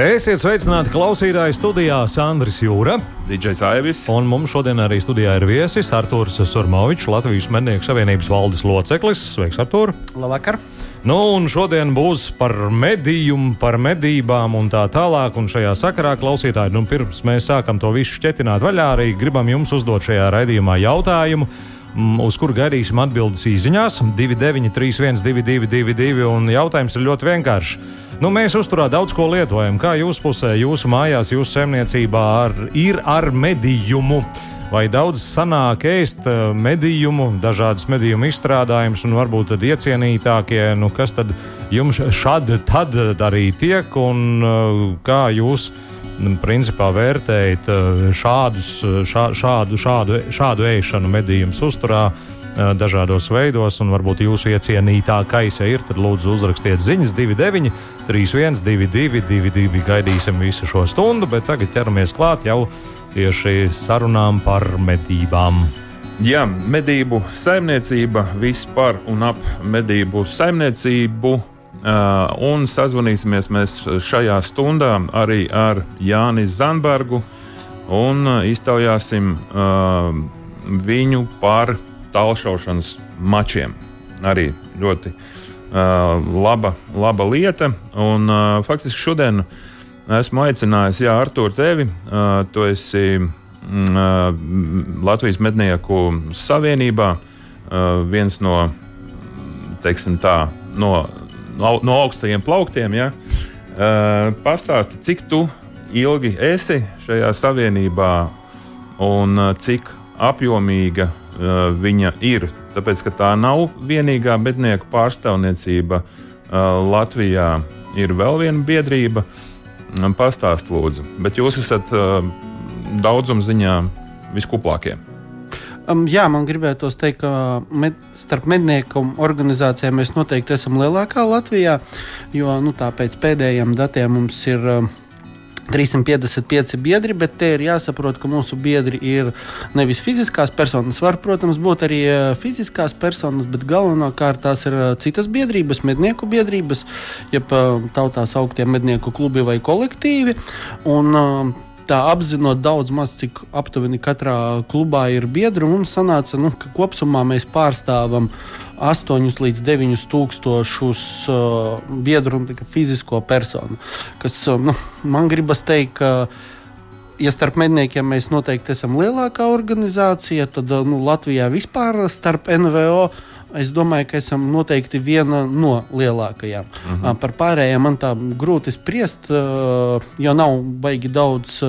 Esiet sveicināti klausītāji studijā Sandrs Jūra. DJs Aivis. Un mums šodien arī studijā ir viesis Artūrs Surmovičs, Latvijas Mednieku savienības valdes loceklis. Sveiks, Artūr! Labvakar! Nu, un šodien būs par medījumu, par medībām un tā tālāk. Un šajā sakarā, klausītāji, nu, pirms mēs sākam to visu šķetināt vaļā, arī gribam jums uzdot šajā raidījumā jautājumu uz kuru gaidīsim atbildes īsiņās 293, 222, un jautājums ir ļoti vienkāršs. Nu, mēs uzturā daudz ko lietojam. Kā jūsu pusē, jūsu mājās, jūsu saimniecībā ar, ir ar medījumu? Vai daudz sanāk ēst eh, medījumu, dažādas medījumu izstrādājumus, un varbūt tad iecienītākie, nu, kas tad jums šādi tad arī tiek, un eh, kā jūs principā vērtējat eh, šādus, šā, šādu, šādu, šādu ēšanu medījumus uzturā? dažādos veidos, un varbūt jūsu iecienītākais ja ir, tad lūdzu uzrakstiet ziņas 29, 31, 22, 22. Gaidīsim visu šo stundu, bet tagad ķeramies klāt jau tieši sarunām par medībām. Jā, medību saimniecība, vispār un ap medību saimniecību. Uh, un sazvanīsimies mēs šajā stundā arī ar Jāni Zanbergu un iztaujāsim uh, viņu par tālšaušanas mačiem. Arī ļoti uh, laba, laba lieta. Un, uh, faktiski šodien esmu aicinājis, Jā, Artur, tevi. Uh, tu esi mm, uh, Latvijas Mednieku savienībā uh, viens no, teiksim tā, no, no, no augstajiem plauktiem. Ja? Uh, pastāsti, cik tu ilgi esi šajā savienībā un uh, cik apjomīga uh, viņa ir. Tāpēc, ka tā nav vienīgā mednieku pārstāvniecība uh, Latvijā, ir vēl viena biedrība. Pastāst, lūdzu, bet jūs esat uh, daudzuma ziņā viskuplākie. Um, jā, man gribētos teikt, ka med, starp mednieku organizācijām mēs noteikti esam lielākā Latvijā, jo nu, pēc pēdējiem datiem mums ir uh, 355 biedri, bet te ir jāsaprot, ka mūsu biedri ir nevis fiziskās personas. Var, protams, būt arī e, fiziskās personas, bet galvenokārt tās ir e, citas biedrības, mednieku biedrības, jeb e, tautās augtie mednieku klubi vai kolektīvi. Un, tā apzinot daudz maz, cik aptuveni katrā klubā ir biedri, mums sanāca, nu, ka kopumā mēs pārstāvam 8 līdz 9 tūkstošus uh, biedru un fizisko personu. Kas, uh, nu, man gribas teikt, ka ja starp medniekiem mēs noteikti esam lielākā organizācija, tad uh, nu, Latvijā vispār starp NVO. Es domāju, ka esam noteikti viena no lielākajām. Uh mhm. -huh. Par pārējiem man tā grūti spriest, uh, jo nav baigi daudz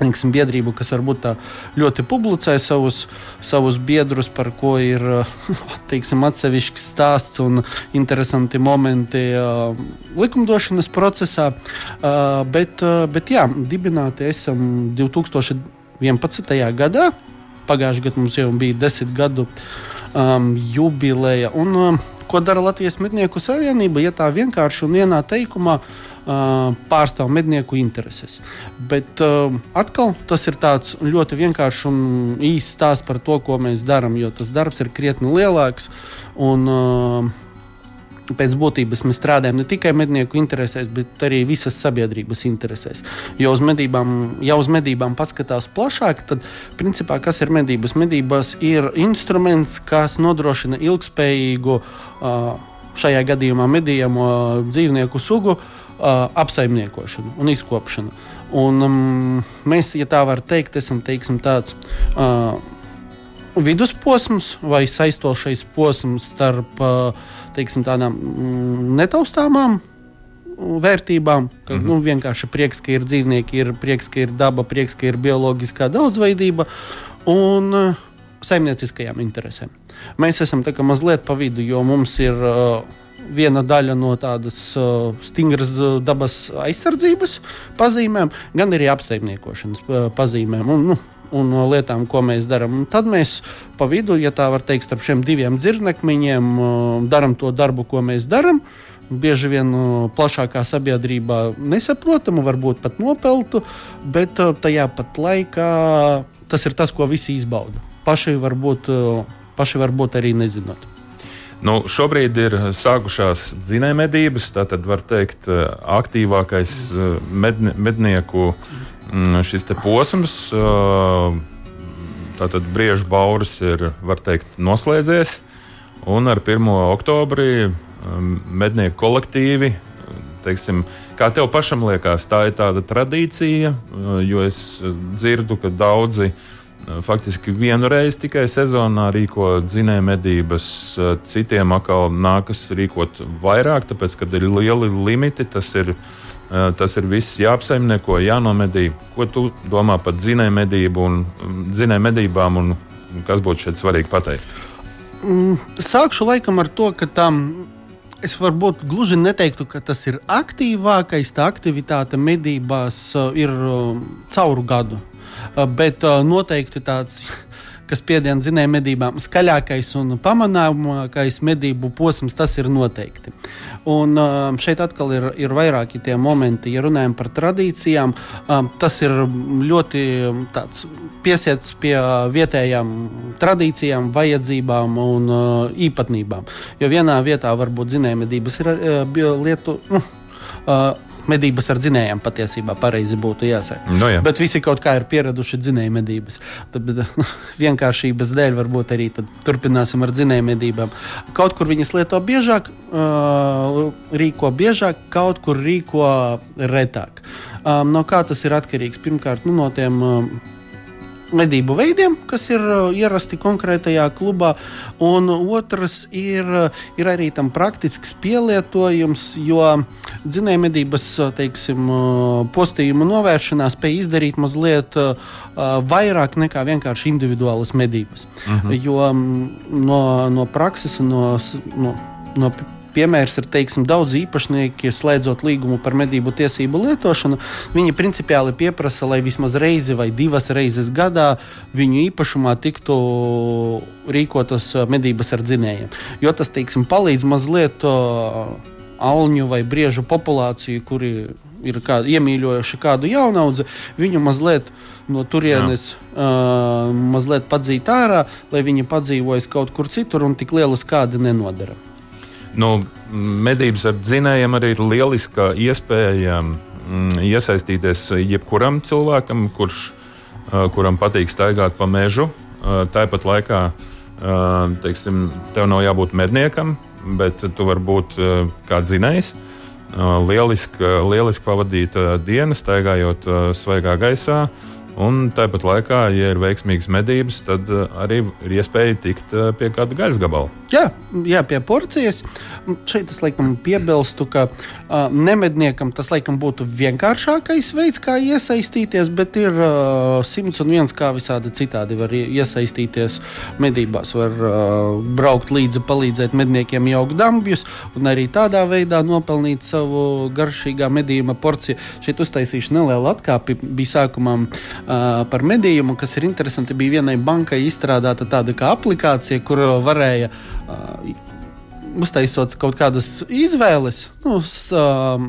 teiksim, biedrību, kas varbūt tā ļoti publicē savus, savus biedrus, par ko ir teiksim, atsevišķs stāsts un interesanti momenti uh, likumdošanas procesā. Uh, bet, uh, bet jā, dibināti esam 2011. gadā. Pagājušajā gadā mums jau bija desmit gadu um, jubileja. Un, um, ko dara Latvijas Mednieku Savienība? Ja tā vienkārši un vienā teikumā uh, pārstāv mednieku intereses. Bet uh, atkal tas ir tāds ļoti vienkāršs un īsts stāsts par to, ko mēs darām, jo tas darbs ir krietni lielāks. Un, uh, pēc būtības mēs strādājam ne tikai mednieku interesēs, bet arī visas sabiedrības interesēs. Jo uz medībām, ja uz medībām paskatās plašāk, tad principā kas ir medības? Medības ir instruments, kas nodrošina ilgspējīgu, šajā gadījumā medījamo dzīvnieku sugu apsaimniekošanu un izkopšanu. Un, um, mēs, ja tā var teikt, esam teiksim, tāds uh, vidusposms vai saistošais posms starp uh, teiksim, tādām mm, netaustāmām vērtībām. Ka, mm -hmm. nu, vienkārši prieks, ka ir dzīvnieki, ir prieks, ka ir daba, prieks, ka ir bioloģiskā daudzveidība un uh, saimnieciskajām interesēm. Mēs esam mazliet pa vidu, jo mums ir uh, viena daļa no tādas uh, stingras dabas aizsardzības pazīmēm, gan arī apsaimniekošanas pazīmēm. Un, nu, un no lietām, ko mēs darām. Tad mēs pa vidu, ja tā var teikt, starp šiem diviem dzirnekmeņiem darām to darbu, ko mēs darām. Bieži vien plašākā sabiedrībā nesaprotamu, varbūt pat nopeltu, bet tajā pat laikā tas ir tas, ko visi izbauda. Paši varbūt, paši varbūt arī nezinot. Nu, šobrīd ir sākušās dzinējumedības, tātad var teikt, aktīvākais medne, mednieku mm, šis posms. Tātad briežu bauris ir, teikt, noslēdzies, un ar 1. oktobrī mednieku kolektīvi, teiksim, kā tev pašam liekas, tā ir tāda tradīcija, jo es dzirdu, ka daudzi cilvēki faktiski vienu reizi tikai sezonā rīko dzinēju medības, citiem atkal nākas rīkot vairāk, tāpēc, kad ir lieli limiti, tas ir, tas ir viss jāapsaimnieko, jānomedī. Ko tu domā par dzinēju medību un dzinēju medībām un kas būtu šeit svarīgi pateikt? Mm, sākšu laikam ar to, ka tam. Es varbūt gluži neteiktu, ka tas ir aktīvākais. Tā aktivitāte medībās ir cauru gadu. Eh, bet eh, noteikti tāds kas piediena zinēja medībām, skaļākais un pamanāmākais medību posms, tas ir noteikti. Un eh, šeit atkal ir, ir vairāki tie momenti, ja runājam par tradīcijām, tas ir ļoti piesiets pie vietējām tradīcijām, vajadzībām un īpatnībām. Jo vienā vietā varbūt zinēja medības ir lietu. Nu, medības ar dzinējiem patiesībā pareizi būtu jāsaka. No nu jā. Bet visi kaut kā ir pieraduši dzinēju medības. Tad vienkāršības dēļ varbūt arī turpināsim ar dzinēju medībām. Kaut kur viņas lieto biežāk, rīko biežāk, kaut kur rīko retāk. No kā tas ir atkarīgs? Pirmkārt, nu, no tiem. Medību veidiem, kas ir uh, ierasti konkrētajā klubā, un otrs ir, uh, ir arī tam praktisks pielietojums, jo dzinēja medības uh, teiksim, postījumu novēršanā spēj izdarīt mazliet vairāk nekā vienkārši individuālas medības. Uh mhm. -huh. Jo mm, no, no prakses un no, no, no piemērs ir teiksim, daudz īpašnieki, slēdzot līgumu par medību tiesību lietošanu. Viņi principiāli pieprasa, lai vismaz reizi vai divas reizes gadā viņu īpašumā tiktu rīkotas medības ar dzinējiem. Jo tas teiksim, palīdz mazliet alņu vai briežu populāciju, kuri ir kā, iemīļojuši kādu jaunaudzi, viņu mazliet no turienes uh, mazliet padzīt ārā, lai viņi padzīvojas kaut kur citur un tik lielu skādi nenodara. Nu, medības ar dzinējiem arī ir lieliska iespēja mm, iesaistīties jebkuram cilvēkam, kurš, kuram patīk staigāt pa mežu. Tāpat laikā teiksim, tev nav jābūt medniekam, bet tu vari būt kā dzinējs. Lieliski, lieliski pavadīt dienu, staigājot svaigā gaisā. Un tāpat laikā, ja ir veiksmīgas medības, tad arī ir iespēja tikt pie kāda gaļas gabala. Jā, jā, pie porcijas. Šeit es laikam piebilstu, ka uh, nemedniekam tas laikam būtu vienkāršākais veids, kā iesaistīties, bet ir uh, simts un viens, kā visādi citādi var iesaistīties medībās. Var uh, braukt līdzi, palīdzēt medniekiem jaukt dambjus un arī tādā veidā nopelnīt savu garšīgā medījuma porciju. Šeit uztaisīšu nelielu atkāpi. Bija sākumā uh, par medījumu, kas ir interesanti. Bija vienai bankai izstrādāta tāda kā aplikācija, kur varēja uztaisot kaut kādas izvēles, nu, um,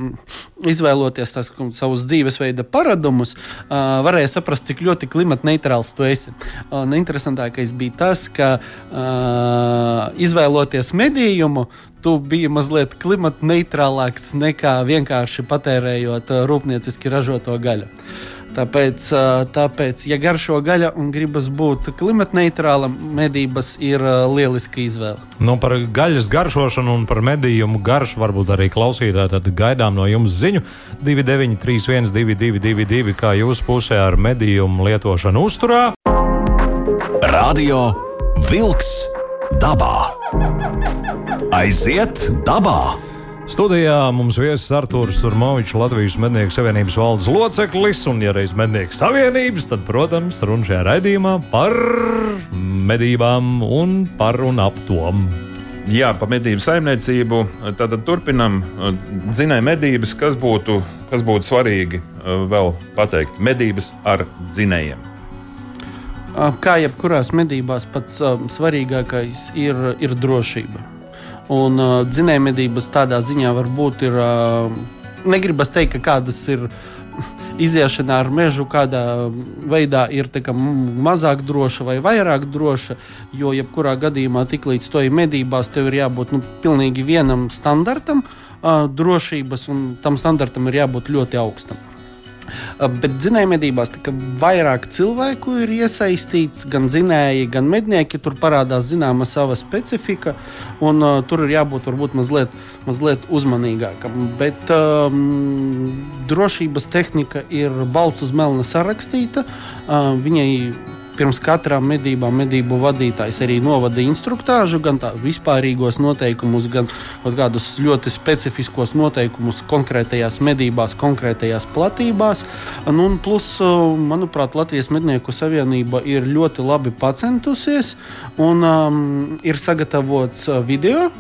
izvēloties tās savus dzīvesveida paradumus, uh, varēja saprast, cik ļoti klimata neitrāls tu esi. Un interesantākais bija tas, ka uh, izvēloties medījumu, tu biji mazliet klimata neitrālāks nekā vienkārši patērējot rūpnieciski ražoto gaļu. Tāpēc, tāpēc, ja garšo gaļa un gribas būt klimatneitrāla, medības ir lieliska izvēle. Nu, par gaļas garšošanu un par medījumu garšu varbūt arī klausītāji. Tad gaidām no jums ziņu 2931, 222, kā jūs pusē ar medījumu lietošanu uzturā. Radio Vilks dabā! Aiziet dabā! Studijā mums viesis Arthurs Urmovičs, Latvijas Mednieku Savienības valdes loceklis, un, ja reiz Mednieku Savienības, tad, protams, runa šajā raidījumā par medībām un par un ap tom. Jā, pa medību saimniecību. Tad turpinam dzinēju medības, kas būtu, kas būtu svarīgi vēl pateikt. Medības ar dzinējiem. Kā jebkurās medībās, pats svarīgākais ir, ir drošība. Un uh, dzinējumedības tādā ziņā varbūt ir. Uh, negribas teikt, ka kādas ir iziešana ar mežu kādā veidā ir kā, mazāk droša vai vairāk droša. Jo, jebkurā gadījumā, tiklīdz to ir medībās, tev ir jābūt nu, pilnīgi vienam standartam uh, drošības, un tam standartam ir jābūt ļoti augstam. Bet dzinējumedībās vairāk cilvēku ir iesaistīts, gan dzinēji, gan mednieki. Tur parādās zināma sava specifika, un uh, tur ir jābūt varbūt mazliet, mazliet uzmanīgākam. Bet um, drošības tehnika ir balts uz melna sarakstīta. Uh, viņai pirms katrām medībām medību vadītājs arī novada instruktāžu, gan vispārīgos noteikumus, gan kādus ļoti specifiskos noteikumus konkrētajās medībās, konkrētajās platībās. Nu, un plus, manuprāt, Latvijas Mednieku savienība ir ļoti labi pacentusies un um, ir sagatavots video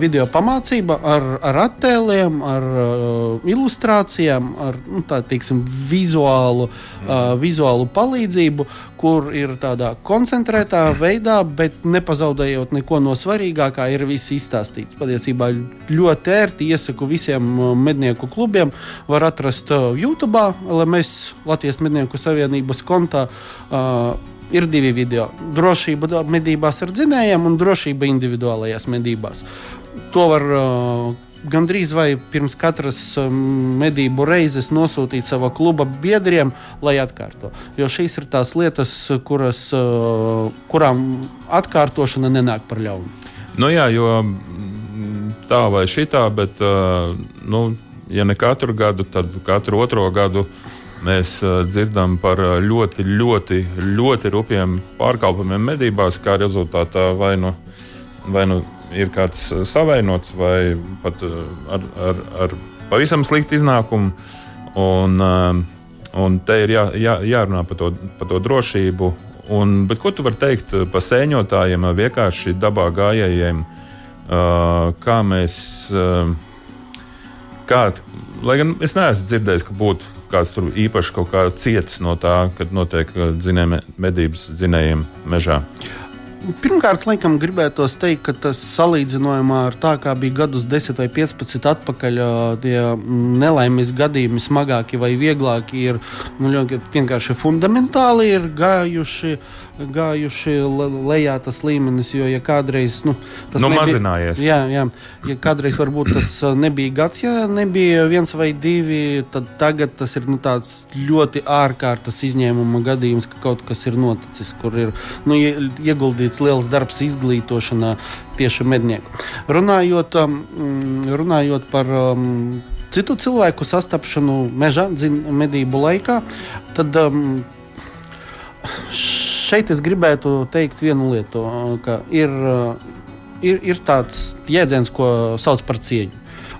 video pamācība ar, ar attēliem, ar uh, ilustrācijām, ar nu, teiksim, vizuālu, uh, vizuālu palīdzību, kur ir tādā koncentrētā veidā, bet nepazaudējot neko no svarīgākā, ir viss izstāstīts. Patiesībā ļoti ērti iesaku visiem mednieku klubiem, var atrast YouTube, LMS Latvijas Mednieku Savienības kontā. Uh, ir divi video. Drošība medībās ar dzinējiem un drošība individuālajās medībās. To var uh, gandrīz vai pirms katras um, medību reizes nosūtīt savā kluba biedriem, lai atkārto. Jo šīs ir tās lietas, kuras, uh, kurām atkārtošana nenāk par ļaunu. Nu jā, jo mm, tā vai šitā, bet uh, nu, ja ne katru gadu, tad katru otro gadu Mēs uh, dzirdam par ļoti, ļoti, ļoti rupjiem pārkāpumiem medībās, kā rezultātā vai nu, vai nu ir kāds savainots, vai pat uh, ar, ar, ar pavisam sliktu iznākumu. Un, uh, un te ir jā, jā, jārunā par to, par to drošību. Un, ko tu vari teikt par sēņotājiem, vienkārši dabā gājējiem? Uh, kā mēs, uh, kā, lai gan es neesmu dzirdējis, ka būtu kāds tur īpaši kaut kā cietis no tā, kad notiek uh, dzinējuma medības dzinējiem mežā? Pirmkārt, laikam, gribētos teikt, ka tas salīdzinājumā ar tā, kā bija gadus 10 vai 15 atpakaļ, uh, tie nelaimes gadījumi, smagāki vai vieglāki, ir nu, vienkārši fundamentāli ir gājuši gājuši lejā tas līmenis. Jo, ja kādreiz nu, tas nu, nebija, mazinājies, jā, jā, ja kādreiz varbūt tas nebija gads, ja nebija viens vai divi, tad tagad tas ir nu, ļoti ārkārtas izņēmuma gadījums, ka kaut kas ir noticis, kur ir nu, ieguldīts liels darbs izglītošanā tieši mednieku. Runājot, um, runājot par um, citu cilvēku sastapšanu meža medību laikā, tad um, šeit es gribētu teikt vienu lietu, ka ir, ir, ir tāds jēdziens, ko sauc par cieņu.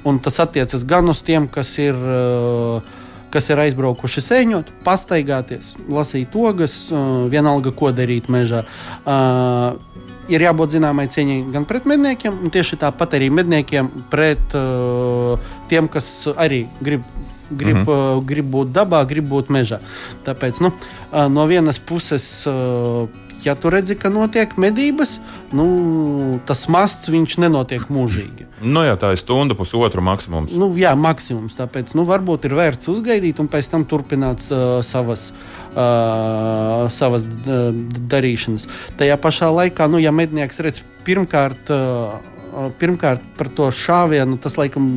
Un tas attiecas gan uz tiem, kas ir, kas ir aizbraukuši sēņot, pastaigāties, lasīt ogas, vienalga, ko darīt mežā. Ir jābūt zināmai cieņai gan pret medniekiem, gan tieši tāpat arī medniekiem pret uh, tiem, kas arī grib grib, mm -hmm. uh, grib būt dabā, grib būt mežā. Tāpēc nu, uh, no vienas puses. Uh, ja tu redzi, ka notiek medības, nu, tas masts nenotiek mūžīgi. Nu, jā, tā ir stunda, pusotra maksimums. Nu, jā, maksimums. Tāpēc nu, varbūt ir vērts uzgaidīt un pēc tam turpināt uh, savas, uh, savas darīšanas. Tajā pašā laikā, nu, ja mednieks redz pirmkārt, uh, pirmkārt par to šāvienu, tas laikam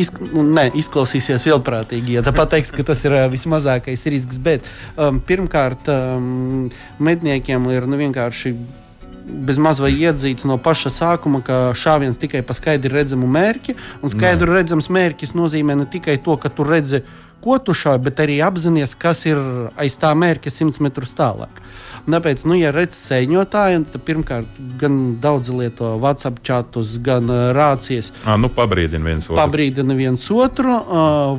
izk nu, ne, izklausīsies vielprātīgi, ja tā pateiks, ka tas ir vismazākais risks. Bet um, pirmkārt, um, medniekiem ir nu, vienkārši bez maz vai iedzīts no paša sākuma, ka šāviens tikai pa skaidri redzamu mērķi. Un skaidri redzams mērķis nozīmē ne tikai to, ka tu redzi, ko tu šāvi, bet arī apzināties, kas ir aiz tā mērķa 100 metrus tālāk. Uh, Tāpēc, nu, ja redz sēņotāju, tad pirmkārt, gan daudz lieto WhatsApp chatus, gan rācijas. À, nu, pabrīdina viens otru. Pabrīdina viens otru,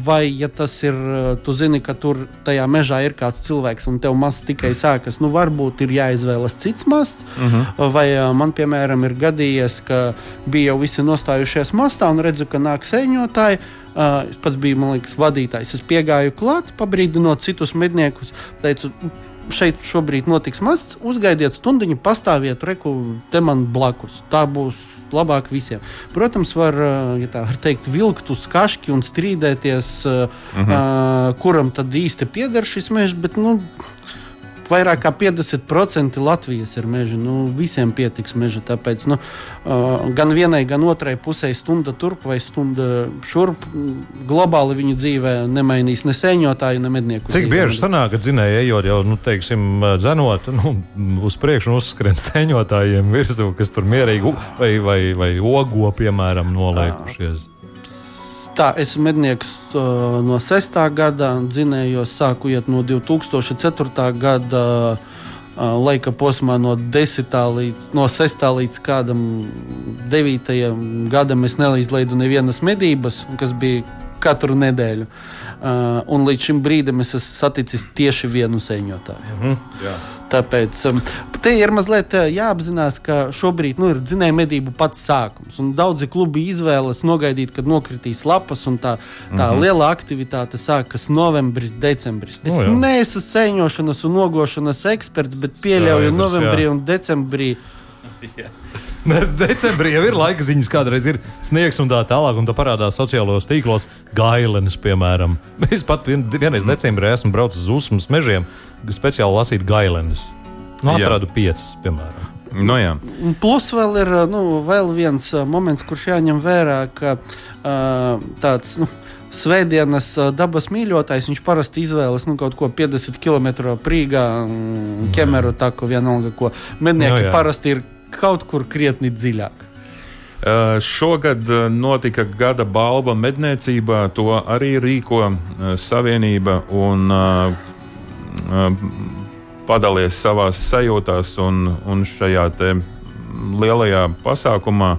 vai ja tas ir, tu zini, ka tur tajā mežā ir kāds cilvēks un tev masts tikai sākas, nu, varbūt ir jāizvēlas cits masts. Uh mhm. -huh. Vai man, piemēram, ir gadījies, ka bija jau visi nostājušies mastā un redzu, ka nāk sēņotāji Uh, es pats biju, man liekas, vadītājs. Es piegāju klāt, pabrīdinot citus medniekus. Teicu, šeit šobrīd notiks mazs, uzgaidiet stundiņu, pastāviet, reku te man blakus. Tā būs labāk visiem. Protams, var, ja tā var teikt, vilkt uz kašķi un strīdēties, uh -huh. uh, kuram tad īsti pieder šis mežs, bet, nu, vairāk kā 50% Latvijas ir meža. Nu, visiem pietiks meža. Tāpēc nu, gan vienai, gan otrai pusē stunda turp vai stunda šurp. Globāli viņu dzīvē nemainīs ne sēņotāju, ne mednieku. Cik bieži sanāk, ka dzinēji ejot jau, nu, teiksim, dzenot nu, uz priekšu un uzskrien sēņotājiem virsū, kas tur mierīgi vai, vai, vai ogo, piemēram, noliekušies? Tā, esmu mednieks uh, no 6. gada, dzinējos, sāku iet no 2004. gada. Uh, laika posmā no 10. līdz no 6. līdz kādam 9. gadam es neizlaidu nevienas medības, kas bija katru nedēļu. Uh, un līdz šim brīdim es esmu saticis tieši vienu sēņotāju. Mm -hmm, jā. Tāpēc um, te ir mazliet uh, jāapzinās, ka šobrīd nu, ir dzinēja medību pats sākums. Daudzi klubi izvēlas nogaidīt, kad nokritīs lapas, un tā, tā mm -hmm. liela aktivitāte sākas novembris, decembris. Es no, nu neesmu sēņošanas un nogošanas eksperts, bet pieļauju Skaidrs, novembrī jā. un decembrī. Decembrī jau ir laika ziņas, kādreiz ir sniegs un tā tālāk, un tā parādās sociālajos tīklos gailenes, piemēram. Es pat vien, vienreiz decembrī esmu braucis uz uzmas mežiem, speciāli lasīt gailenes. Nu, atradu jā. piecas, piemēram. No nu jā. Plus vēl ir nu, vēl viens moments, kurš jāņem vērā, ka uh, tāds. Nu, Svētdienas dabas mīļotājs, viņš parasti izvēlas nu, kaut ko 50 km prīgā, ķemeru taku, vienalga, ko mednieki no, jā. parasti ir kaut kur krietni dziļāk. Uh, šogad notika gada balva medniecībā. To arī rīko uh, Savienība un padalies savā sajūtās. Un, un šajā lielajā pasākumā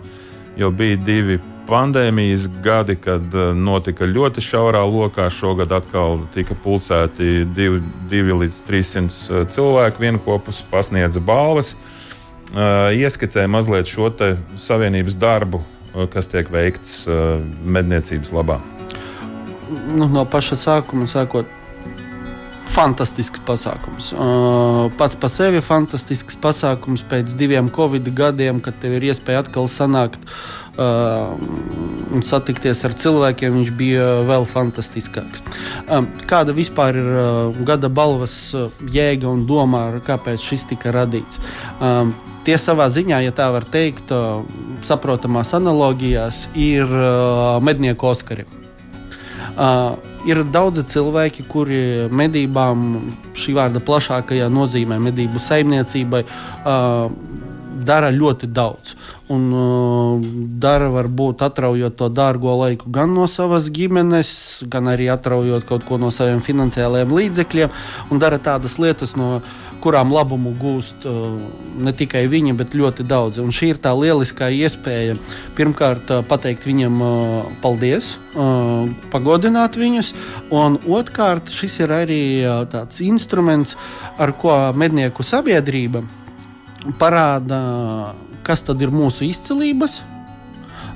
jau bija divi pandēmijas gadi, kad notika ļoti šaurā lokā. Šogad atkal tika pulcēti 2 līdz 300 cilvēku vienopus, pasniedza balvas. Uh, ieskicē mazliet šo savienības darbu, kas tiek veikts medniecības labā. Nu, no paša sākuma sākot. Fantastisks pasākums. Pats par sevi fantastisks pasākums pēc diviem Covid gadiem, kad tev ir iespēja atkal sanākt un satikties ar cilvēkiem, viņš bija vēl fantastiskāks. Kāda vispār ir gada balvas jēga un domā, kāpēc šis tika radīts? Tie savā ziņā, ja tā var teikt, saprotamās analogijās, ir mednieku Oskari. Uh, ir daudzi cilvēki, kuri medībām, šī vārda plašākajā nozīmē, medību saimniecībai, uh, dara ļoti daudz. Un uh, dara varbūt atraujot to dārgo laiku gan no savas ģimenes, gan arī atraujot kaut ko no saviem finansiālajiem līdzekļiem, un dara tādas lietas, no kurām labumu gūst uh, ne tikai viņi, bet ļoti daudzi. Un šī ir tā lieliskā iespēja pirmkārt uh, pateikt viņam uh, paldies, pagodināt viņus, un otrkārt šis ir arī tāds instruments, ar ko mednieku sabiedrība parāda, kas tad ir mūsu izcilības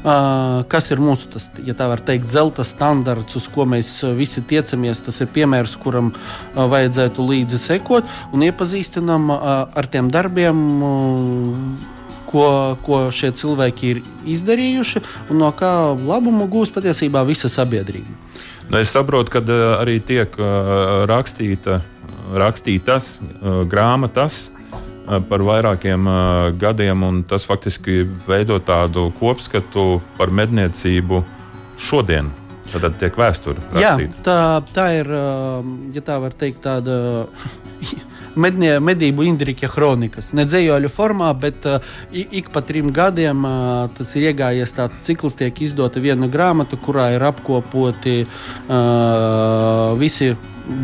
kas ir mūsu, tas, ja tā var teikt, zelta standarts, uz ko mēs visi tiecamies. Tas ir piemērs, kuram vajadzētu līdzi sekot un iepazīstinām ar tiem darbiem. Ko, ko šie cilvēki ir izdarījuši un no kā labumu gūs patiesībā visa sabiedrība. Nu, es saprotu, ka arī tiek rakstīta, rakstītas grāmatas par vairākiem gadiem, un tas faktiski veido tādu kopskatu par medniecību šodien. Tad tiek vēsture rakstīta. Tā, tā ir, ja tā var teikt, tāda mednie, medību Indriča kronikas. Ne dzējoļu formā, bet uh, ik pa trim gadiem uh, tas ir iegājies tāds cikls, tiek izdota viena grāmata, kurā ir apkopoti uh, visi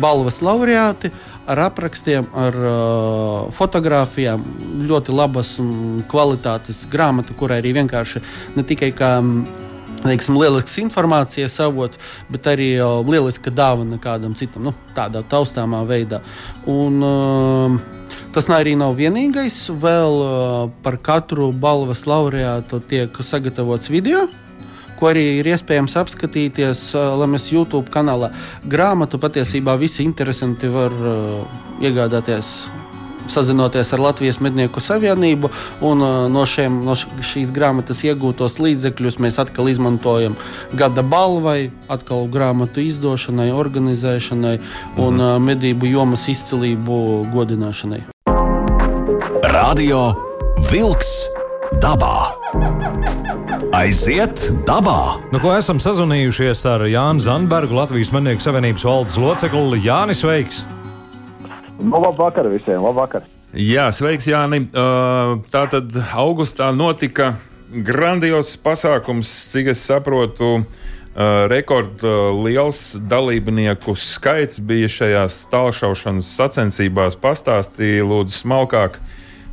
balvas laureāti. Uh, ar aprakstiem, ar uh, fotografijām. Ļoti labas un kvalitātes grāmata, kurai arī vienkārši ne tikai kā teiksim, lielisks informācijas avots, bet arī uh, lieliska dāvana kādam citam, nu, tādā taustāmā veidā. Un, uh, Tas arī nav vienīgais. Vēl uh, par katru balvas laureātu tiek sagatavots video, ko arī ir iespējams apskatīties Lamas YouTube kanālā. Grāmatu patiesībā visi interesanti var iegādāties sazinoties ar Latvijas Mednieku Savienību, un uh, no, šiem, no šīs grāmatas iegūtos līdzekļus mēs atkal izmantojam gada balvai, atkal grāmatu izdošanai, organizēšanai un uh, medību jomas izcilību godināšanai. Radio Vilks dabā! Aiziet dabā! Nu, ko esam sazvanījušies ar Jānu Zandbergu, Latvijas Mednieku Savienības valdes locekli Jānis Veiks. Nu, labvakar visiem! Labvakar. Jā, sveiks, Jāni. Uh, tā tad augustā notika grandios pasākums, cik es saprotu. Uh, Rekordliels uh, dalībnieku skaits bija šajās tālšaušanas sacensībās. Pastāstīja, lūdzu, smalkāk,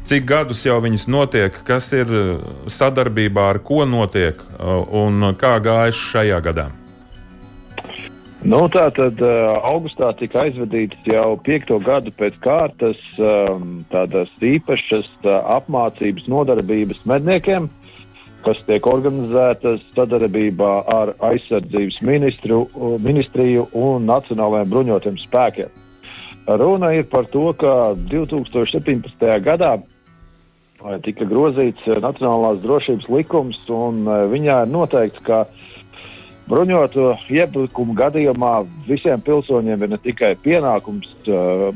cik gadus jau viņas notiek, kas ir sadarbībā, ar ko notiek un kā gājuši šajā gadā. Nu, tā tad uh, augustā tika aizvadīts jau piekto gadu pēc kārtas um, tādas īpašas apmācības nodarbības medniekiem, kas tiek organizētas sadarbībā ar aizsardzības ministru, ministriju un nacionālajiem bruņotiem spēkiem. Runa ir par to, ka 2017. gadā tika grozīts Nacionālās drošības likums, un viņā ir noteikts, ka Bruņoto iebraukumu gadījumā visiem pilsoņiem ir ne tikai pienākums,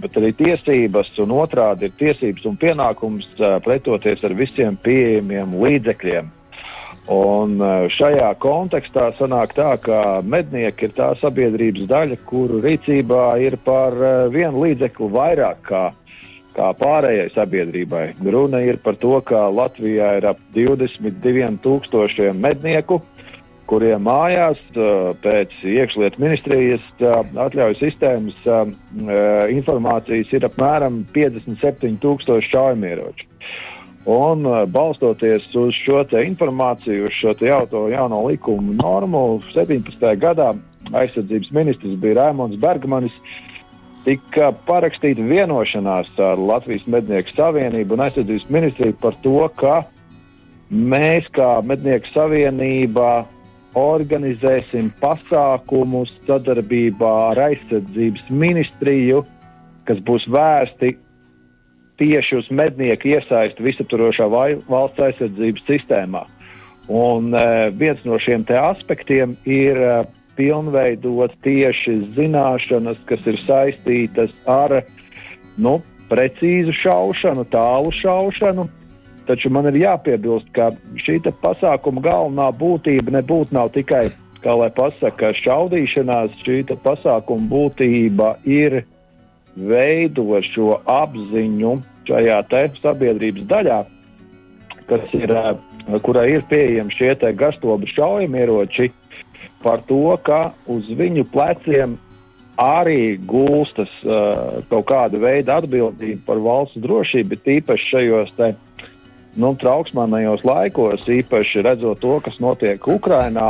bet arī tiesības, un otrādi ir tiesības un pienākums pretoties ar visiem pieejamiem līdzekļiem. Un šajā kontekstā sanāk tā, ka mednieki ir tā sabiedrības daļa, kuru rīcībā ir par vienu līdzekli vairāk kā, kā pārējai sabiedrībai. Runa ir par to, ka Latvijā ir ap 22,000 mednieku, kuriem mājās pēc iekšlietu ministrijas atļauju sistēmas informācijas ir apmēram 57,000 šaujamieroču. Un balstoties uz šo informāciju, uz šo jauto, jauno likumu normu, 17. gadā aizsardzības ministrs bija Raimons Bergmanis. Tika parakstīta vienošanās ar Latvijas Mednieku Savienību un aizsardzības ministriju par to, ka mēs, kā Mednieku Savienība, organizēsim pasākumus sadarbībā ar aizsardzības ministriju, kas būs vērsti tieši uz mednieku iesaisti visaptvarošā valsts aizsardzības sistēmā. Un uh, viens no šiem aspektiem ir uh, pilnveidot tieši zināšanas, kas ir saistītas ar nu, precīzu šaušanu, tālu šaušanu, Taču man ir jāpiebilst, ka šī pasākuma galvenā būtība nebūtu tikai, kā lai pasaka, šaudīšanās. Šī pasākuma būtība ir veidot šo apziņu šajā sabiedrības daļā, kas ir, kurai ir pieejami šie gastobu šaujamieroči, par to, ka uz viņu pleciem arī gulstas uh, kaut kāda veida atbildība par valsts drošību, tīpaši šajos te, nu, trauksmīgajos laikos, īpaši redzot to, kas notiek Ukrajinā.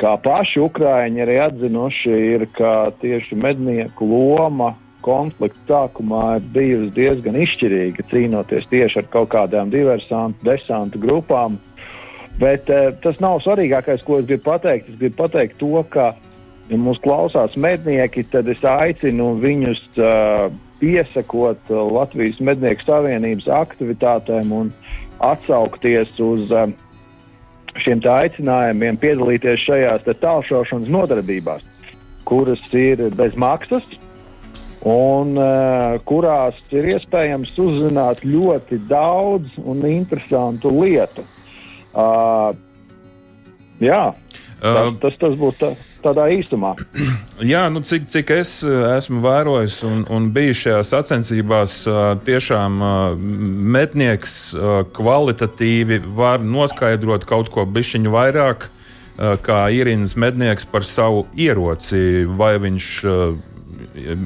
Kā paši Ukrāņi arī atzinuši, ir, ka tieši mednieku loma konflikta sākumā ir bijusi diezgan izšķirīga, cīnoties tieši ar kaut kādām diversantu, desantu grupām. Bet eh, tas nav svarīgākais, ko es gribu pateikt. Es gribu pateikt to, ka, ja mūsu klausās mednieki, tad es aicinu viņus uh, piesakot uh, Latvijas Mednieku Savienības aktivitātēm un atsaukties uz um, šiem aicinājumiem piedalīties šajās tālšaušanas nodarbībās, kuras ir bez maksas un uh, kurās ir iespējams uzzināt ļoti daudz un interesantu lietu. Uh, jā, uh, tas, tas būtu. Tā tādā īsumā. Jā, nu cik, cik es esmu vērojis un, un bijis šajās sacensībās, tiešām metnieks kvalitatīvi var noskaidrot kaut ko bišķiņu vairāk kā īrins mednieks par savu ieroci. Vai viņš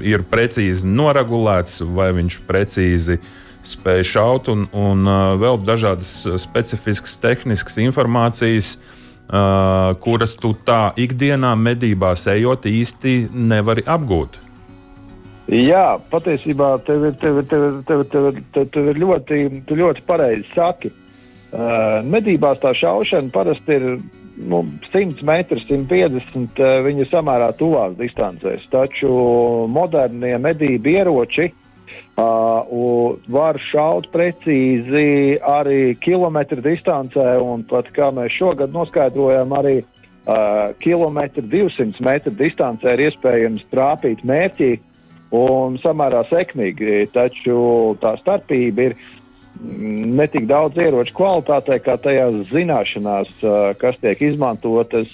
ir precīzi noregulēts, vai viņš precīzi spēj šaut, un, un vēl dažādas specifiskas tehniskas informācijas. Uh, uh, kuras tu tā ikdienā medībās ejot īsti nevari apgūt. Jā, patiesībā tev ir, tev ir, tev ir, tev ir, tev ir, tev, ir ļoti, ļoti pareizi saki. Uh, medībās tā šaušana parasti ir nu, 100 metri, 150 viņi ir samērā tuvās distancēs. Taču modernie medību ieroči uh, var šaut precīzi arī kilometru distancē, un pat kā mēs šogad noskaidrojam, arī uh, kilometru 200 metru distancē ir iespējams trāpīt mērķī un samērā sekmīgi. Taču tā starpība ir ne tik daudz ieroču kvalitātē, kā tajās zināšanās, kas tiek izmantotas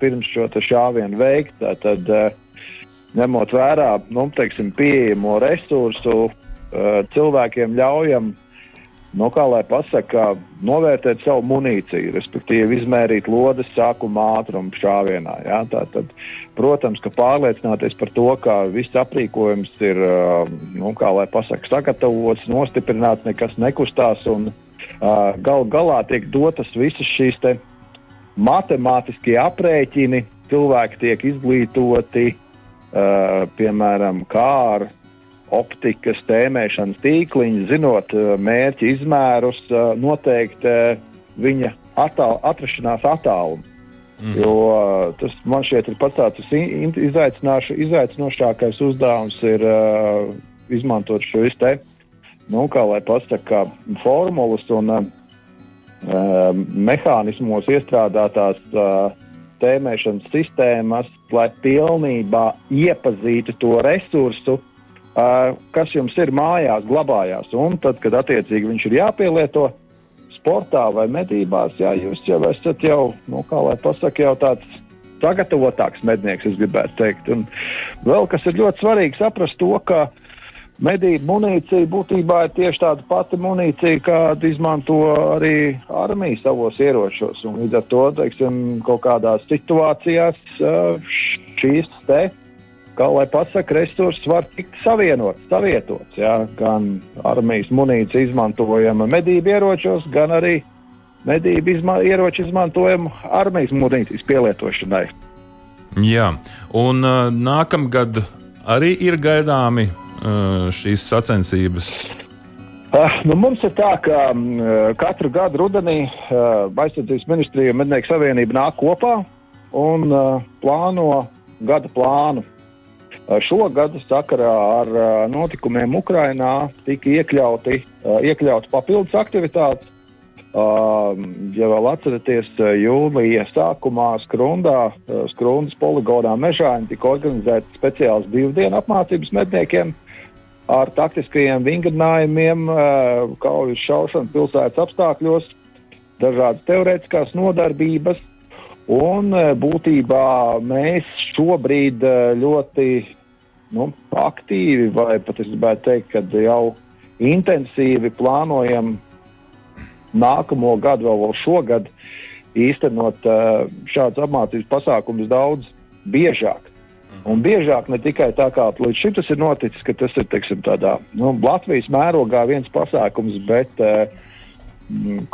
pirms šo šāvienu veikt. Tad, ņemot vērā nu, teiksim, pieejamo resursu, cilvēkiem ļaujam nu, kā lai pasakā, novērtēt savu munīciju, respektīvi izmērīt lodes sākuma ātrumu šāvienā. Ja? Tātad, protams, ka pārliecināties par to, ka viss aprīkojums ir nu, pasaka, sagatavots, nostiprināts, nekas nekustās un uh, gal galā tiek dotas visas šīs matemātiskie aprēķini, cilvēki tiek izglītoti, uh, piemēram, kā ar optikas, tēmēšanas tīkliņi, zinot uh, mērķa izmērus, noteikti uh, viņa attāl, atrašanās attālumu. Mm. Jo tas man šķiet ir pats tāds izaicinošākais uzdevums ir uh, izmantot šo te, nu, kā lai pasaka, formulas un uh, mehānismos iestrādātās uh, tēmēšanas sistēmas, lai pilnībā iepazītu to resursu, kas jums ir mājās, glabājās. Un tad, kad attiecīgi viņš ir jāpielieto sportā vai medībās, jā, jūs jau esat jau, nu, kā lai pasaka, jau tāds sagatavotāks mednieks, es gribētu teikt. Un vēl kas ir ļoti svarīgi saprast to, ka medību munīcija būtībā ir tieši tāda pati munīcija, kādu izmanto arī armija savos ieročos. Un līdz ar to, teiksim, kaut kādās situācijās šīs te kā lai pasaka, resursi var tikt savienots, savietots. Jā, gan armijas munīcija izmantojama medību ieročos, gan arī medību izma ieroči izmantojama armijas munīcijas pielietošanai. Jā, un uh, nākamgad arī ir gaidāmi šīs sacensības. Uh, nu mums ir tā, ka katru gadu rudenī uh, Aizsardzības ministrija un Mednieku savienība nāk kopā un uh, plāno gada plānu Šogad sakarā ar notikumiem Ukrainā tika iekļauti, iekļauti papildus aktivitātes. Ja vēl atceraties, jūlija sākumā Skrundā, Skrundas poligonā Mežāņi tika organizēta speciāls brīvdienu apmācības medniekiem ar taktiskajiem vingrinājumiem, kaujas šaušanu pilsētas apstākļos, dažādas teorētiskās nodarbības. Un būtībā mēs šobrīd ļoti nu, aktīvi, vai pat es gribētu teikt, ka jau intensīvi plānojam nākamo gadu, vēl, šogad, īstenot šādus apmācības pasākumus daudz biežāk. Un biežāk ne tikai tā kā līdz šim tas ir noticis, ka tas ir teiksim, tādā nu, Latvijas mērogā viens pasākums, bet uh,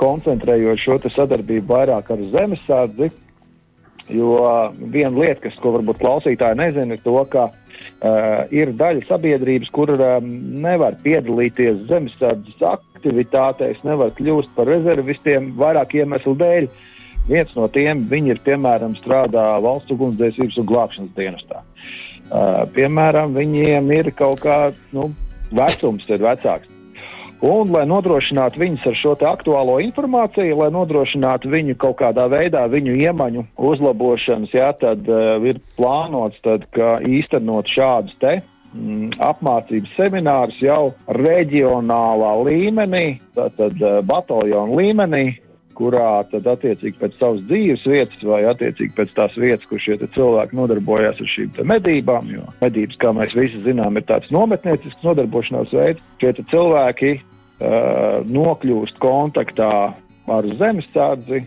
koncentrējot šo sadarbību vairāk ar zemesardzi. Jo uh, viena lieta, kas, ko varbūt klausītāji nezina, ir to, ka uh, Uh, ir daļa sabiedrības, kur um, nevar piedalīties zemesardzes aktivitātēs, nevar kļūt par rezervistiem vairāk iemeslu dēļ. Viens no tiem ir, piemēram, strādā valsts ugunsdzēsības un glābšanas dienestā. Uh, piemēram, viņiem ir kaut kāds nu, vecums, ir vecāks. Un, lai nodrošinātu viņus ar šo aktuālo informāciju, lai nodrošinātu viņu kaut kādā veidā, viņu iemaņu uzlabošanas, jā, tad uh, ir plānots, tad, ka īstenot šādus te mm, apmācības seminārus jau reģionālā līmenī, tātad uh, bataljonu līmenī, kurā tad attiecīgi pēc savas dzīves vietas vai attiecīgi pēc tās vietas, kur šie cilvēki nodarbojas ar šīm medībām. Jo medības, kā mēs visi zinām, ir tāds nometniecisks nodarbošanās veids. Šie cilvēki uh, nokļūst kontaktā ar zemesardzi,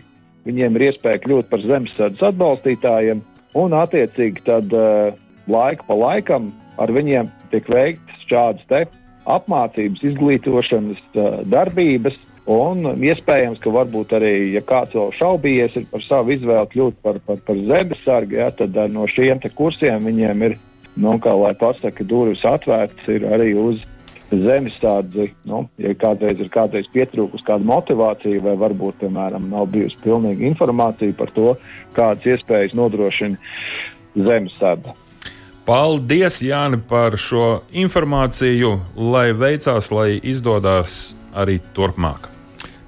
viņiem ir iespēja kļūt par zemesardzes atbalstītājiem, un attiecīgi tad uh, laika pa laikam ar viņiem tiek veikts šādas apmācības, izglītošanas uh, darbības, Un iespējams, ka varbūt arī, ja kāds vēl šaubījies par savu izvēli kļūt par, par, par zemesargu, ja, tad no šiem kursiem viņiem ir, nu, kā lai pasaka, durvis atvērtas arī uz zemesardzi, nu, ja kādreiz ir kādreiz pietrūkus kāda motivācija, vai varbūt, piemēram, nav bijusi pilnīga informācija par to, kādas iespējas nodrošina zemesardze. Paldies, Jāni, par šo informāciju, lai veicās, lai izdodas arī turpmāk.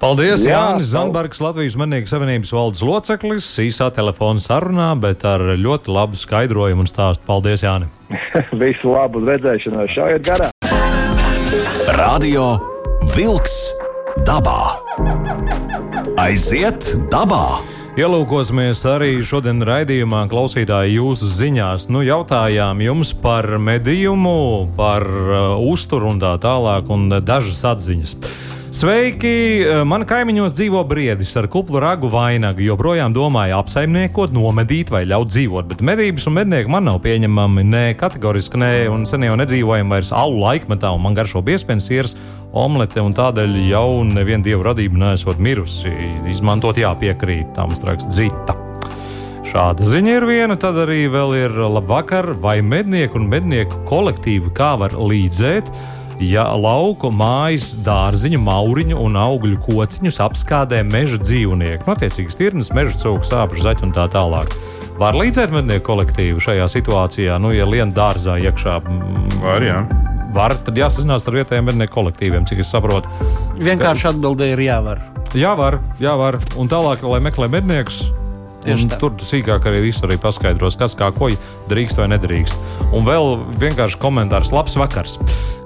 Paldies, Jā, Jānis Zanbergs, Latvijas Mednieku savienības valdes loceklis, īsā telefona sarunā, bet ar ļoti labu skaidrojumu un stāstu. Paldies, Jāni! Visu labu redzēšanos, šaujiet garā! Radio Wolks dabā. Aiziet dabā! Ielūkosimies arī šodien raidījumā, klausītāji, jūsu ziņās. Nu, jautājām jums par medījumu, par uh, uzturu un tā tālāk, un uh, dažas atziņas. Sveiki! Uh, Man kaimiņos dzīvo briedis ar kuplu ragu vainagu. Joprojām domāju apsaimniekot, nomedīt vai ļaut dzīvot, bet medības un mednieki man nav pieņemami. Nē, kategoriski nē, un sen jau nedzīvojam vairs alu laikmetā, un man garšo piespensieris, omlete, un tādēļ jau neviena dievu radība nesot mirusi. Izmantot jāpiekrīt, tā mums raksta dzita. Šāda ziņa ir viena, tad arī vēl ir labvakar, vai mednieku un mednieku kolektīvi kā var līdzēt. Ja lauku mājas, dārziņu, mauriņu un augļu kociņus apskādē meža dzīvnieki, notiecīgi stirnas, meža cūku, sāpju, zaķu un tā tālāk. Var līdzēt mednieku kolektīvu šajā situācijā, nu, ja lien dārzā iekšā. mm, Var, jā. Var, tad jāsazinās ar vietējiem mednieku kolektīviem, cik es saprotu. Vienkārši atbildēja, ir jāvar. Jā, var, jā, var. Un tālāk, lai meklē medniekus. Tieši tā. Tur sīkāk arī viss arī paskaidros, kas kā ko drīkst vai nedrīkst. Un vēl vienkārši komentārs, labs vakars.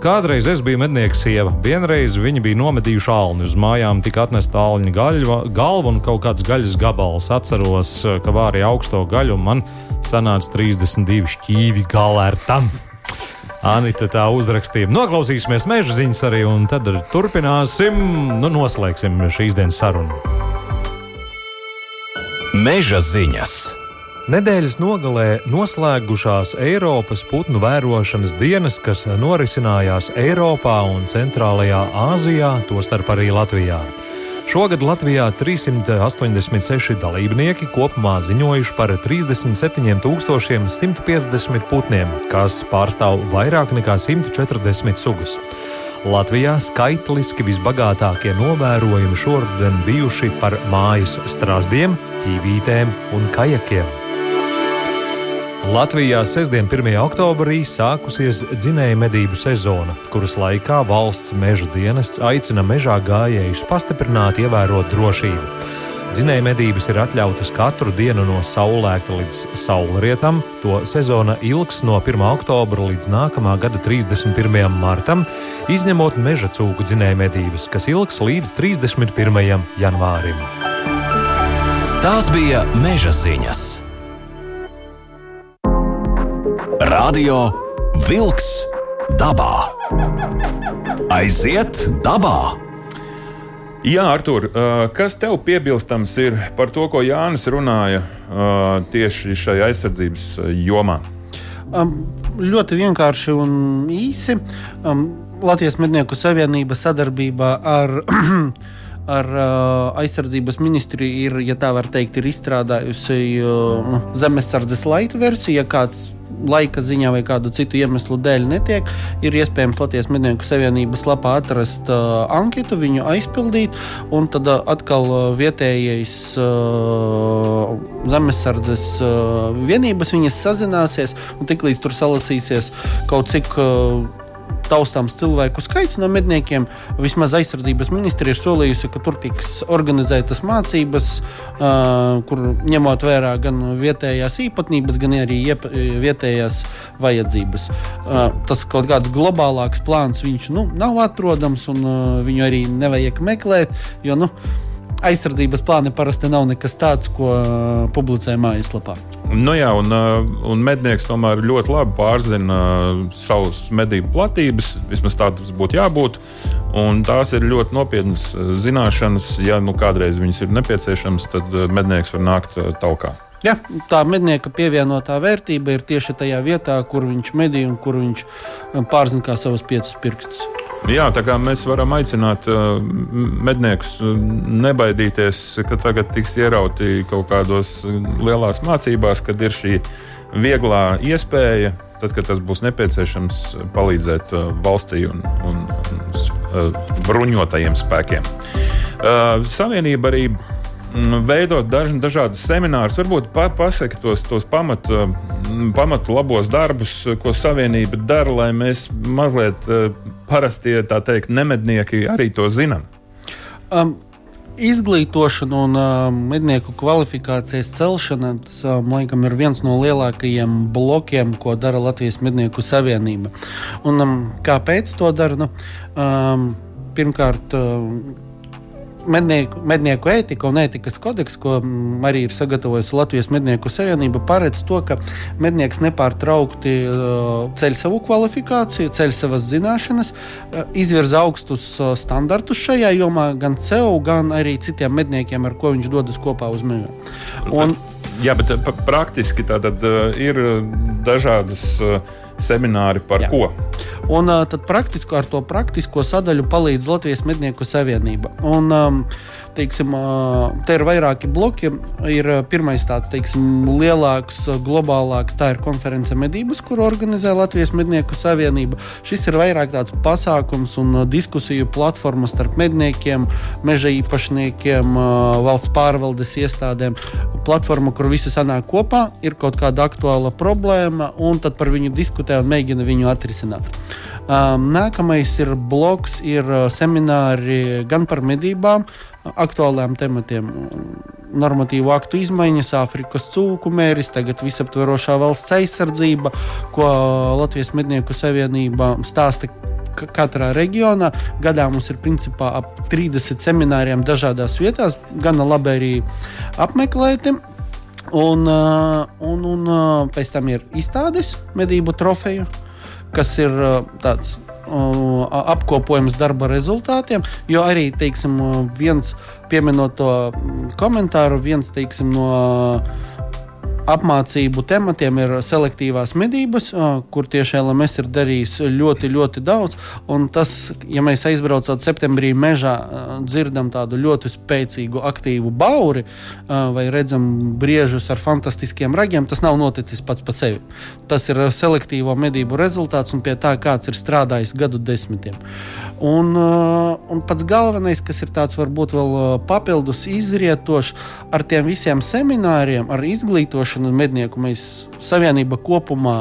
Kādreiz es biju mednieks sieva. Vienreiz viņi bija nomedījuši alni. Uz mājām tika atnesta alņa gaļva, galva un kaut kāds gaļas gabals. Atceros, ka vārīja augsto gaļu un man sanāca 32 šķīvi galērtam. Anita tā uzrakstīja. Noklausīsimies meža ziņas arī, un tad turpināsim, nu, noslēgsim šīs dienas sarunu. Meža ziņas! Nedēļas nogalē noslēgušās Eiropas putnu vērošanas dienas, kas norisinājās Eiropā un Centrālajā Āzijā, tostarp arī Latvijā. Šogad Latvijā 386 dalībnieki kopumā ziņojuši par 37,150 putniem, kas pārstāv vairāk nekā 140 sugas. Latvijā skaitliski visbagātākie novērojumi šoruden bijuši par mājas strazdiem, ķīvītēm un kajakiem. Latvijā sestdien, 1. oktobrī, sākusies dzinēja medību sezona, kuras laikā valsts meža dienests aicina mežā gājējus pastiprināt, ievērot drošību. Dzinēja medības ir atļautas katru dienu no saulēkta līdz saulrietam. To sezona ilgs no 1. oktobra līdz nākamā gada 31. martam, izņemot meža cūku dzinēja medības, kas ilgs līdz 31. janvārim. Tās bija meža ziņas. Radio Wolks dabā. Aiziet dabā! Jā, Artur, kas tev piebilstams ir par to, ko Jānis runāja tieši šajā aizsardzības jomā? Um, ļoti vienkārši un īsi. Um, Latvijas Mednieku Savienība sadarbībā ar, ar uh, aizsardzības ministriju ir, ja tā var teikt, izstrādājusi uh, zemesardzes laika versiju. Ja kāds laika ziņā vai kādu citu iemeslu dēļ netiek, ir iespējams Latvijas Mednieku Savienības lapā atrast uh, anketu, viņu aizpildīt, un tad uh, atkal uh, vietējais uh, zemesardzes uh, vienības viņas sazināsies, un tiklīdz tur salasīsies kaut cik. Uh, taustāms cilvēku skaits no medniekiem. Vismaz aizsardzības ministrija ir solījusi, ka tur tiks organizētas mācības, uh, kur ņemot vērā gan vietējās īpatnības, gan arī iep, vietējās vajadzības. Uh, tas kaut kāds globālāks plāns viņš nu, nav atrodams, un uh, viņu arī nevajag meklēt. Jo, nu, Aizsardzības plāni parasti nav nekas tāds, ko uh, publicē mājaslapā. Nu jā, un, ā, un mednieks tomēr ļoti labi pārzina ā, savus medību platības. Vismaz tā tas būtu jābūt. Un tās ir ļoti nopietnas zināšanas. Ja nu kādreiz viņas ir nepieciešamas, tad mednieks var nākt talkā. Ja, tā mednieka pievienotā vērtība ir tieši tajā vietā, kur viņš medī un kur viņš um, pārzina savus piecus pirkstus. Jā, tā kā mēs varam aicināt uh, medniekus uh, nebaidīties, ka tagad tiks ierauti kaut kādos uh, lielās mācībās, kad ir šī vieglā iespēja tad, kad tas būs nepieciešams, palīdzēt valstī un, un, un bruņotajiem spēkiem. Savienība arī veidot daž, dažādas seminārus, varbūt pa, pasakot tos, tos pamatu, pamatu labos darbus, ko Savienība dara, lai mēs mazliet parastie, tā teikt, nemednieki arī to zinām. Um, izglītošana un uh, mednieku kvalifikācijas celšana tas, uh, laikam, ir viens no lielākajiem blokiem, ko dara Latvijas Mednieku Savienība. Un, um, kāpēc to dara? Nu, um, pirmkārt, uh, mednieku, mednieku ētika un ētikas kodeks, ko mm, arī ir sagatavojusi Latvijas Mednieku Savienība, paredz to, ka mednieks nepārtraukti uh, ceļ savu kvalifikāciju, ceļ savas zināšanas, uh, izvirza augstus uh, standartus šajā jomā gan sev, gan arī citiem medniekiem, ar ko viņš dodas kopā uz mežu. Un, Jā, bet praktiski tā tad ir dažādas semināri par Jā. ko? Un tad praktisko, ar to praktisko sadaļu palīdz Latvijas Mednieku Savienība. Un, um, teiksim, te ir vairāki bloki. Ir pirmais tāds teiksim, lielāks, globālāks, tā ir konference medības, kuru organizē Latvijas Mednieku Savienība. Šis ir vairāk tāds pasākums un diskusiju platforma starp medniekiem, meža īpašniekiem, valsts pārvaldes iestādēm. Platforma, kur visi sanāk kopā, ir kaut kāda aktuāla problēma, un tad par viņu diskutē un mēģina viņu atrisināt. Nākamais ir bloks, ir semināri gan par medībām, aktuāliem tematiem. Normatīvu aktu izmaiņas, Āfrikas cūku mēris, tagad visaptverošā valsts aizsardzība, ko Latvijas Mednieku Savienība stāsta katrā reģionā. Gadā mums ir principā ap 30 semināriem dažādās vietās, gan labi arī apmeklēti. Un, un, un pēc tam ir izstādes medību trofeju, kas ir tāds apkopojums darba rezultātiem, jo arī teiksim, viens pieminot to komentāru, viens teiksim, no apmācību tematiem ir selektīvās medības, kur tieši LMS ir darījis ļoti, ļoti daudz. Un tas, ja mēs aizbraucam septembrī mežā, dzirdam tādu ļoti spēcīgu, aktīvu bauri vai redzam briežus ar fantastiskiem ragiem, tas nav noticis pats par sevi. Tas ir selektīvo medību rezultāts un pie tā, kāds ir strādājis gadu desmitiem. Un, un pats galvenais, kas ir tāds varbūt vēl papildus izrietošs ar tiem visiem semināriem, ar izglītošanu un mednieku mēs savienība kopumā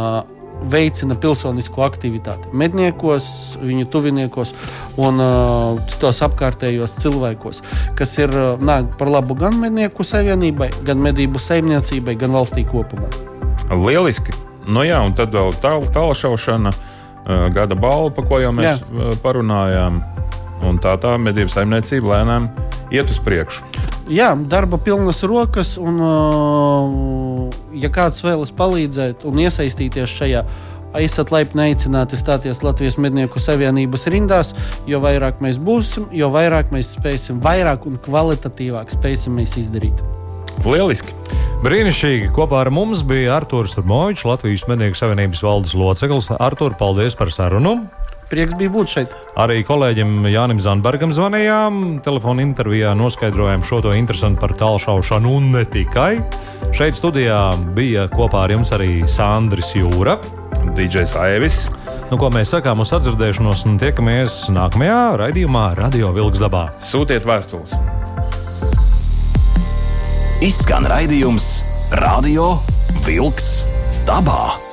veicina pilsonisko aktivitāti. Medniekos, viņu tuviniekos un uh, citos apkārtējos cilvēkos, kas ir uh, nāk par labu gan mednieku savienībai, gan medību saimniecībai, gan valstī kopumā. Lieliski! Nu jā, un tad vēl tāl, tālšaušana, uh, gada balva, par ko jau mēs jā. Parunājām. Un tā tā medību saimniecība lēnām iet uz priekšu. Jā, darba pilnas rokas, un, uh, ja kāds vēlas palīdzēt un iesaistīties šajā, esat laipni aicināti stāties Latvijas Mednieku Savienības rindās. Jo vairāk mēs būsim, jo vairāk mēs spēsim, vairāk un kvalitatīvāk spēsim izdarīt. Lieliski! Brīnišķīgi! Kopā ar mums bija Arthurs Turmovičs, Latvijas Mednieku Savienības valdes loceklis. Artur, paldies par sarunu! Prieks bija būt šeit. Arī kolēģim Jānim Zanbergam zvanījām. Telefona intervijā noskaidrojām šo to interesantu par tālšaušanu un ne tikai. Šeit studijā bija kopā ar jums arī Sandris Jūra. DJs Aivis. Nu, ko mēs sakām uz atdzirdēšanos un tiekamies nākamajā raidījumā Radio Vilks dabā. Sūtiet vēstules! Izskan raidījums Radio Vilks dabā.